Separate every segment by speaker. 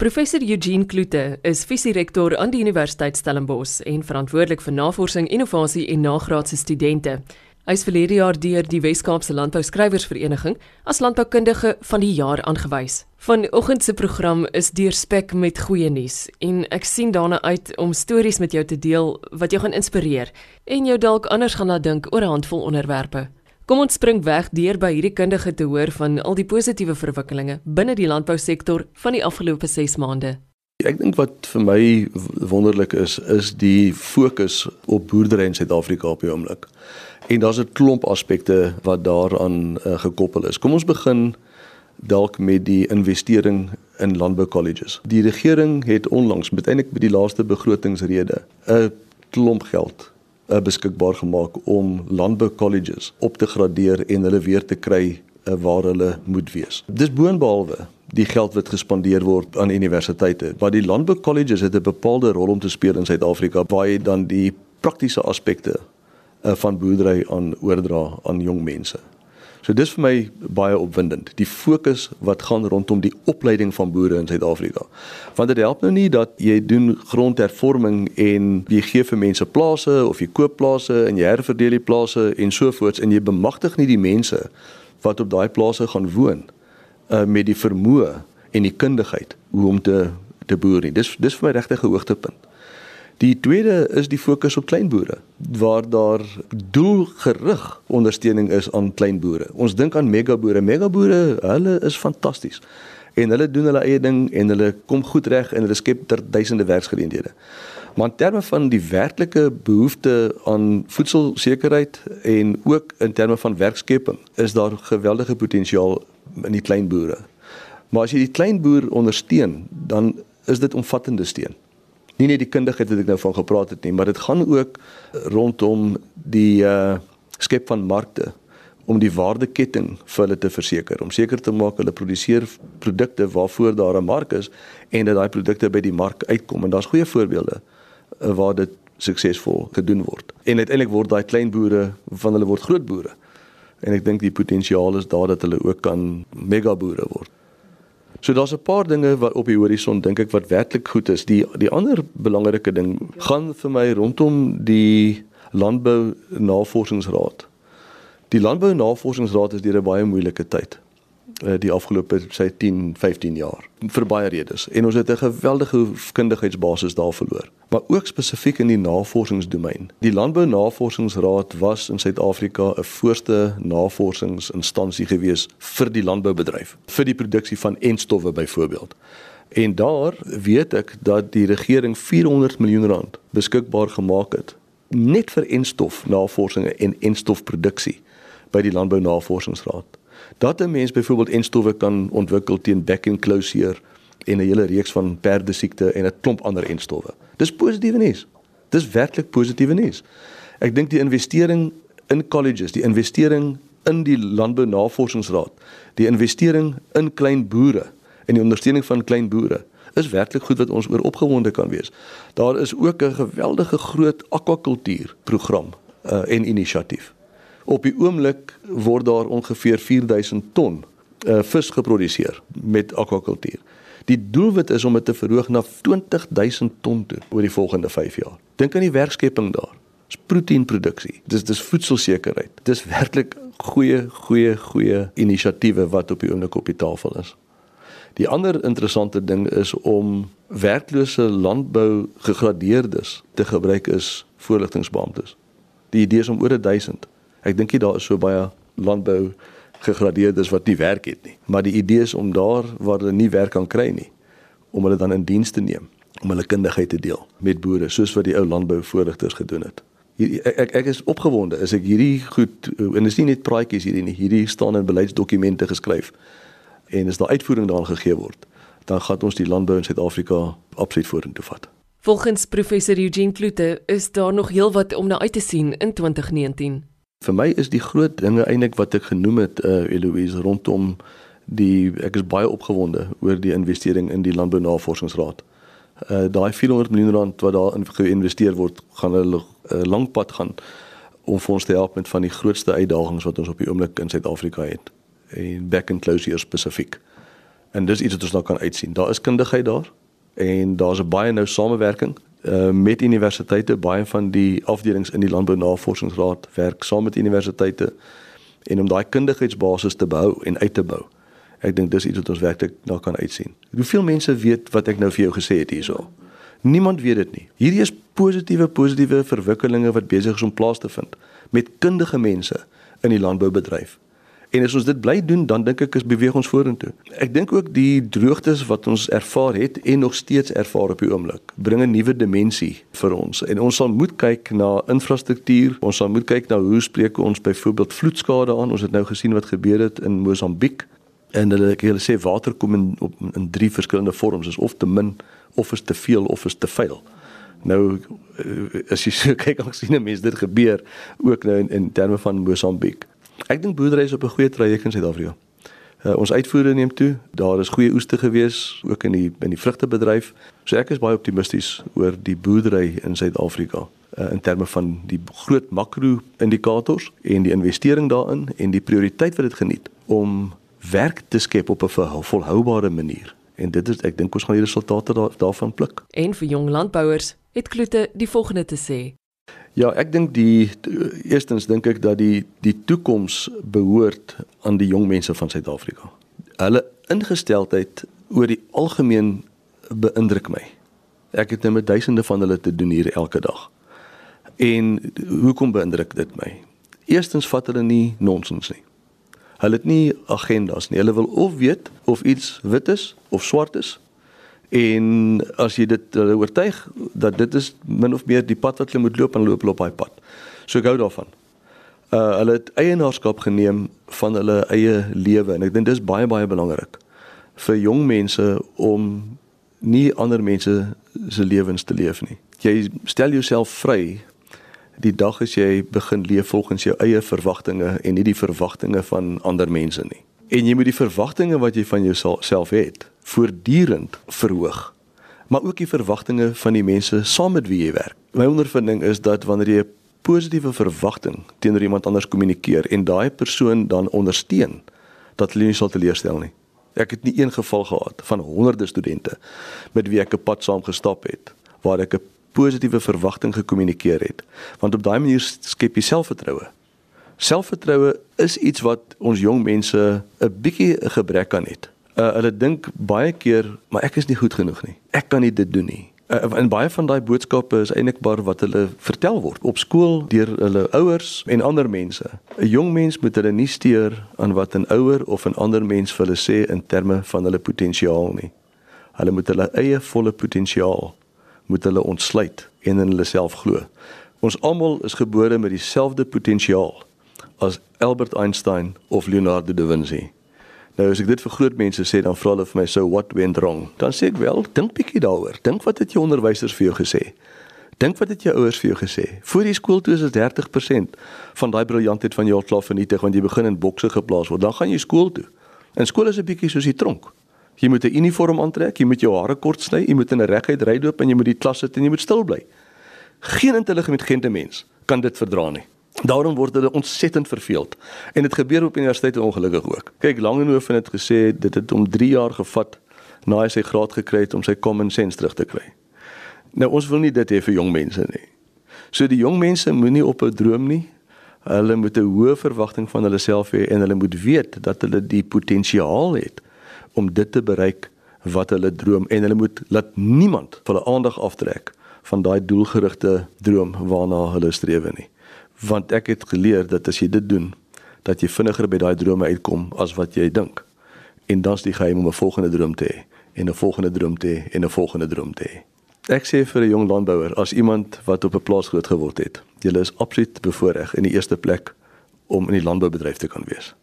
Speaker 1: Professor Eugene Kloete is visierektor aan die Universiteit Stellenbosch en verantwoordelik vir navorsing, innovasie en nagraadse studente. Hy is verlede jaar deur die Wes-Kaapse Landbou Skrywersvereniging as landboukundige van die jaar aangewys. Vanoggend se program is deurspek met goeie nuus en ek sien daarna uit om stories met jou te deel wat jou gaan inspireer en jou dalk anders gaan laat dink oor 'n handvol onderwerpe. Kom ons spring weg deur by hierdie kundige te hoor van al die positiewe verwikkelinge binne die landbousektor van die afgelope 6 maande.
Speaker 2: Ek dink wat vir my wonderlik is, is die fokus op boerdery in Suid-Afrika op die oomblik. En daar's 'n klomp aspekte wat daaraan uh, gekoppel is. Kom ons begin dalk met die investering in landbou colleges. Die regering het onlangs met eintlik by die laaste begrotingsrede 'n klomp geld uh, beskikbaar gemaak om landbou colleges op te gradeer en hulle weer te kry uh, waar hulle moet wees. Dis boonbehalwe die geld wat gespandeer word aan universiteite, maar die landbou colleges het 'n bepaalde rol om te speel in Suid-Afrika waar jy dan die praktiese aspekte uh, van boerdery aan oordra aan jong mense. So dis vir my baie opwindend. Die fokus wat gaan rondom die opleiding van boere in Suid-Afrika. Want dit help nou nie dat jy doen grondhervorming en jy gee vir mense plase of jy koop plase en jy herverdeel die plase en so voorts en jy bemagtig nie die mense wat op daai plase gaan woon uh, met die vermoë en die kundigheid hoe om te te boer nie. Dis dis vir my regtig 'n hoogtepunt. Die tweede is die fokus op kleinboere waar daar doelgerig ondersteuning is aan kleinboere. Ons dink aan megaboere. Megaboere, hulle is fantasties. En hulle doen hulle eie ding en hulle kom goed reg en hulle skep ter duisende werksgeleenthede. Maar in terme van die werklike behoefte aan voedselsekerheid en ook in terme van werkskeping, is daar geweldige potensiaal in die kleinboere. Maar as jy die kleinboer ondersteun, dan is dit omvattende steun nie net die kundigheid wat ek nou van gepraat het nie, maar dit gaan ook rondom die uh skep van markte om die waardeketting vir hulle te verseker, om seker te maak hulle produseer produkte waarvoor daar 'n mark is en dat daai produkte by die mark uitkom en daar's goeie voorbeelde uh, waar dit suksesvol gedoen word. En uiteindelik word daai klein boere van hulle word groot boere. En ek dink die potensiaal is daar dat hulle ook kan mega boere word. So daar's 'n paar dinge wat op die horison dink ek wat werklik goed is. Die die ander belangrike ding gaan vir my rondom die Landbou Navorsingsraad. Die Landbou Navorsingsraad is deur 'n baie moeilike tyd. Eh, die afgelope sê 10, 15 jaar. Vir baie redes. En ons het 'n geweldige kundigheidsbasis daar verloor. Maar ook spesifiek in die navorsingsdomein. Die Landbou Navorsingsraad was in Suid-Afrika 'n voorste navorsingsinstansie gewees vir die landboubedryf, vir die produksie van enstowwe byvoorbeeld. En daar weet ek dat die regering 400 miljoen rand beskikbaar gemaak het net vir enstof navorsing en enstofproduksie by die Landbou Navorsingsraad dat 'n mens byvoorbeeld enstowwe kan ontwikkel teen back and closure en 'n hele reeks van perdesiekte en 'n klomp ander enstowwe. Dis positiewe nuus. Dis werklik positiewe nuus. Ek dink die investering in colleges, die investering in die landbou navorsingsraad, die investering in klein boere en die ondersteuning van klein boere is werklik goed wat ons oor opgewonde kan wees. Daar is ook 'n geweldige groot akwakultuur program uh, en inisiatief. Op die oomblik word daar ongeveer 4000 ton uh, vis geproduseer met akwakultuur. Die doelwit is om dit te verhoog na 20000 ton toe oor die volgende 5 jaar. Dink aan die werkskepping daar. Dis proteïenproduksie. Dis dis voedselsekerheid. Dis werklik goeie goeie goeie inisiatiewe wat op die oomblik op die tafel is. Die ander interessante ding is om werklose landbou gegradeerdes te gebruik as voorligtingbeamptes. Die idee is om oor 1000 Ek dink nie daar is so baie landbou gegradeerdes wat nie werk het nie. Maar die idee is om daar waar hulle nie werk kan kry nie, om hulle dan in diens te neem, om hulle kundigheid te deel met boere, soos wat die ou landbouvoorligters gedoen het. Hier, ek ek is opgewonde, is ek hierdie goed en dis nie net praatjies hierdie nie, hierdie staan in beleidsdokumente geskryf en as daar uitvoering daaraan gegee word, dan gaan ons die landbou in Suid-Afrika absoluut vorentoe vat.
Speaker 1: Volgens professor Eugene Kloete is daar nog heelwat om na uit te sien in 2019.
Speaker 2: Vir my is die groot dinge eintlik wat ek genoem het uh Eloise rondom die ek is baie opgewonde oor die investering in die Landbou Navorsingsraad. Uh daai 400 miljoen rand wat daar in geïnvesteer word, gaan 'n uh, lang pad gaan om vir ons te help met van die grootste uitdagings wat ons op die oomblik in Suid-Afrika het. En back and closure spesifiek. En dis iets wat ons nou kan uitsien. Daar is kundigheid daar en daar's 'n baie nou samewerking uh, met universiteite. Baie van die afdelings in die Landbounavorsingsraad werk saam met universiteite en om daai kundigheidsbasis te bou en uit te bou. Ek dink dis iets wat ons werklik na kan uitsien. Hoeveel mense weet wat ek nou vir jou gesê het hierso? Niemand weet dit nie. Hierdie is positiewe positiewe verwikkelinge wat besig is om plaas te vind met kundige mense in die landboubedryf. En as ons dit bly doen, dan dink ek is beweeg ons vorentoe. Ek dink ook die droogtes wat ons ervaar het en nog steeds ervaar op die oomblik, bring 'n nuwe dimensie vir ons. En ons sal moet kyk na infrastruktuur. Ons sal moet kyk na hoe spreek ons byvoorbeeld vloedskade aan. Ons het nou gesien wat gebeur het in Mosambiek. En hulle hulle sê water kom in op in drie verskillende vorms, is of te min, of is te veel of is te veel. Nou eh, as jy so kyk, ek sien 'n mens dit gebeur ook nou in, in terme van Mosambiek. Ek dink boerdery is op 'n goeie traject in Suid-Afrika. Uh, ons uitvoere neem toe. Daar is goeie oeste gewees ook in die in die vrugtebedryf. So ek is baie optimisties oor die boerdery in Suid-Afrika uh, in terme van die groot makro-indikators en die investering daarin en die prioriteit wat dit geniet om werk te skep op 'n volhoubare manier. En dit is ek dink ons gaan die resultate daar, daarvan pluk.
Speaker 1: En vir jong landbouers het Kloete die volgende te sê.
Speaker 2: Ja, ek dink die eerstens dink ek dat die die toekoms behoort aan die jong mense van Suid-Afrika. Hulle ingesteldheid oor die algemeen beïndruk my. Ek het nou met duisende van hulle te doen hier elke dag. En hoekom beïndruk dit my? Eerstens vat hulle nie nonsens nie. Hulle het nie agendas nie. Hulle wil of weet of iets wit is of swart is En as jy dit hulle oortuig dat dit is min of meer die pad wat hulle moet loop en loop op daai pad. So ek hou daarvan. Uh hulle het eienaarskap geneem van hulle eie lewe en ek dink dis baie baie belangrik vir jong mense om nie ander mense se lewens te leef nie. Jy stel jouself vry die dag as jy begin leef volgens jou eie verwagtinge en nie die verwagtinge van ander mense nie. En jy moet die verwagtinge wat jy van jouself het voortdurend verhoog. Maar ook die verwagtinge van die mense saam met wie jy werk. My ondervinding is dat wanneer jy 'n positiewe verwagting teenoor iemand anders kommunikeer en daai persoon dan ondersteun, dat hulle nie sal teleurstel nie. Ek het nie een geval gehad van honderde studente met wie ek 'n pad saam gestap het waar ek 'n positiewe verwagting gekommunikeer het, want op daai manier skep jy selfvertroue. Selfvertroue is iets wat ons jong mense 'n bietjie 'n gebrek aan het uh, hulle dink baie keer maar ek is nie goed genoeg nie. Ek kan nie dit doen nie. Uh, en baie van daai boodskappe is eintlik maar wat hulle vertel word op skool deur hulle ouers en ander mense. 'n Jong mens moet hulle nie steur aan wat 'n ouer of 'n ander mens vir hulle sê in terme van hulle potensiaal nie. Hulle moet hulle eie volle potensiaal moet hulle ontsluit en in hulle self glo. Ons almal is gebore met dieselfde potensiaal as Albert Einstein of Leonardo da Vinci. Nou as ek dit vir groot mense sê, dan vra hulle vir my so what went wrong. Dan sê ek wel, dink bietjie daaroor. Dink wat het jou onderwysers vir jou gesê? Dink wat het jou ouers vir jou gesê? Voor die skool toe is dit 30% van daai briljantheid van jou klaar vernietig want jy begin in bokse geplaas word. Dan gaan jy skool toe. En skool is 'n bietjie soos die tronk. Jy moet 'n uniform aantrek, jy moet jou hare kort sny, jy moet in 'n reguit ry loop en jy moet die klas sit en jy moet stil bly. Geen intelligente mens kan dit verdra nie. Daarom word hulle ontsettend verveeld. En dit gebeur op universiteite ongelukkig ook. Kyk, Langehoven het gesê dit het hom 3 jaar gevat na hy sy graad gekry het om sy common sense terug te kry. Nou ons wil nie dit hê vir jong mense nie. So die jong mense moenie op 'n droom nie. Hulle moet 'n hoë verwagting van hulle self hê en hulle moet weet dat hulle die potensiaal het om dit te bereik wat hulle droom en hulle moet laat niemand hulle aandag aftrek van daai doelgerigte droom waarna hulle streef nie want ek het geleer dat as jy dit doen dat jy vinniger by daai drome uitkom as wat jy dink. En dan's die geheim om 'n volgende droom te hê en 'n volgende droom te hê en 'n volgende droom te hê. Ek sê vir 'n jong landbouer as iemand wat op 'n plaas groot geword het jy is absoluut bevoordeel in die eerste plek om in die landboubedryf te kan wees.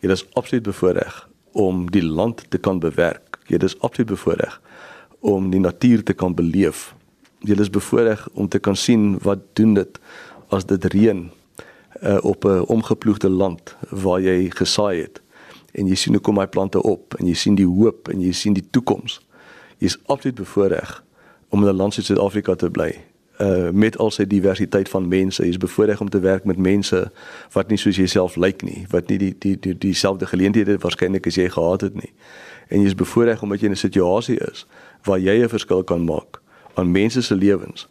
Speaker 2: Jy is absoluut bevoordeel om die land te kan bewerk. Jy is absoluut bevoordeel om die natuur te kan beleef. Jy is bevoordeel om te kan sien wat doen dit as dit reën uh, op 'n omgeploegde land waar jy gesaai het en jy sien hoe kom my plante op en jy sien die hoop en jy sien die toekoms. Jy's absoluut bevoordeel om in 'n land soos Suid-Afrika te bly. Uh met al sy diversiteit van mense, jy's bevoordeel om te werk met mense wat nie soos jouself lyk nie, wat nie die die die dieselfde geleenthede waarskynlik as jy gehad het nie. en jy's bevoordeel omdat jy in 'n situasie is waar jy 'n verskil kan maak aan mense se lewens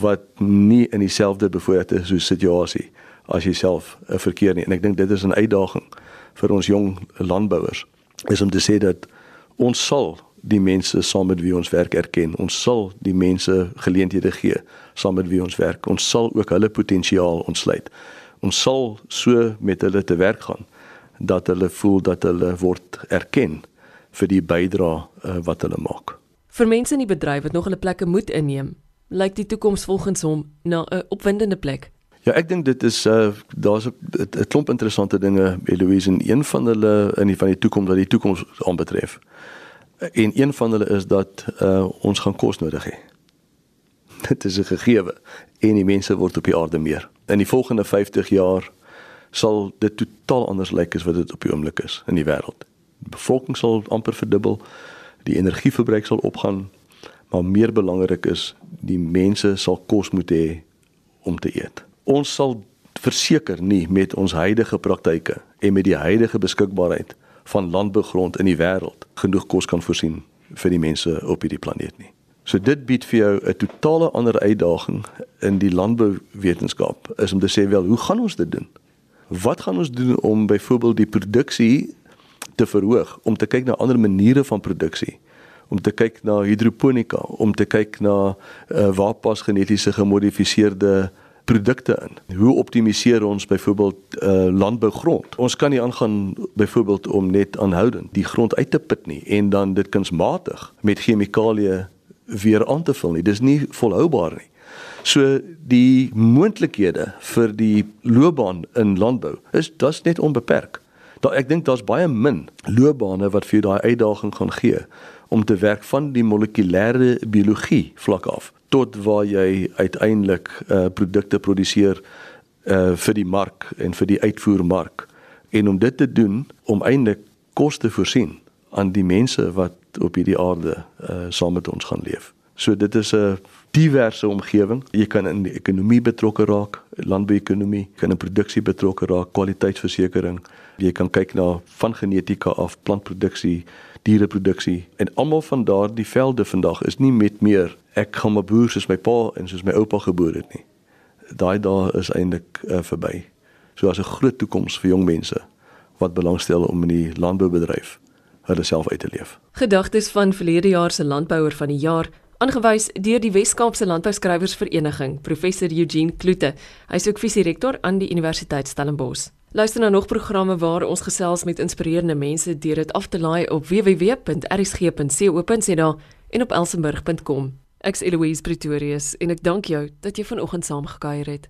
Speaker 2: wat nie in dieselfde bevoordeelde so situasie as jouself verkeer nie en ek dink dit is 'n uitdaging vir ons jong landbouers is om te sê dat ons sal die mense saam met wie ons werk erken. Ons sal die mense geleenthede gee saam met wie ons werk. Ons sal ook hulle potensiaal ontsluit. Ons sal so met hulle te werk gaan dat hulle voel dat hulle word erken vir die bydrae uh, wat hulle maak.
Speaker 1: Vir mense in die bedryf wat nog hulle plekke moet inneem, lyk die toekoms volgens hom na 'n opwindende plek.
Speaker 2: Ja, ek dink dit is uh daar's 'n klomp interessante dinge Eloise en een van hulle in die van die toekoms wat die toekoms aanbetref. En een van hulle is dat uh ons gaan kos nodig hê. Dit is 'n gegewe en die mense word op die aarde meer. In die volgende 50 jaar sal dit totaal anders lyk as wat dit op die oomblik is in die wêreld. Die bevolking sal amper verdubbel, die energieverbruik sal opgaan, maar meer belangrik is die mense sal kos moet hê om te eet ons sal verseker nie met ons huidige praktyke en met die huidige beskikbaarheid van landbougrond in die wêreld genoeg kos kan voorsien vir die mense op hierdie planeet nie. So dit bied vir jou 'n totale ander uitdaging in die landbouwetenskap is om te sê wel, hoe gaan ons dit doen? Wat gaan ons doen om byvoorbeeld die produksie te verhoog, om te kyk na ander maniere van produksie, om te kyk na hidroponika, om te kyk na uh, waar pas genetiese gemodifiseerde produkte in. Hoe optimaliseer ons byvoorbeeld uh, landbougrond? Ons kan nie aangaan byvoorbeeld om net aanhoudend die grond uit te put nie en dan dit kunsmatig met chemikalieë weer aan te vul nie. Dis nie volhoubaar nie. So die moontlikhede vir die loopbaan in landbou is das net onbeperk. Daar ek dink daar's baie min loopbane wat vir daai uitdaging gaan gee om te werk van die molekulêre biologie vlak af tot waar jy uiteindelik uh produkte produseer uh vir die mark en vir die uitvoermark en om dit te doen om eintlik kos te voorsien aan die mense wat op hierdie aarde uh saam met ons gaan leef. So dit is 'n diverse omgewing. Jy kan in die ekonomie betrokke raak, landbouekonomie, kan in produksie betrokke raak, kwaliteitsversekering. Jy kan kyk na van genetika af plantproduksie, diereproduksie en almal van daardie velde vandag is nie met meer ek gaan maar boer soos my pa en soos my oupa geboor het nie. Daai dae is eintlik uh, verby. So as 'n groot toekoms vir jong mense wat belangstel om in die landboubedryf hulle self uit te leef.
Speaker 1: Gedagtes van verlede jaar se landbouer van die jaar aangewys deur die Wes-Kaapse Landbouskrywers-vereniging, professor Eugene Kloete. Hy is ook visierektor aan die Universiteit Stellenbosch. Luister na nog programme waar ons gesels met inspirerende mense deur dit af te laai op www.rsg.co.za en op elsenburg.com. Ek's Eloise Pretorius en ek dank jou dat jy vanoggend saamgekuier het.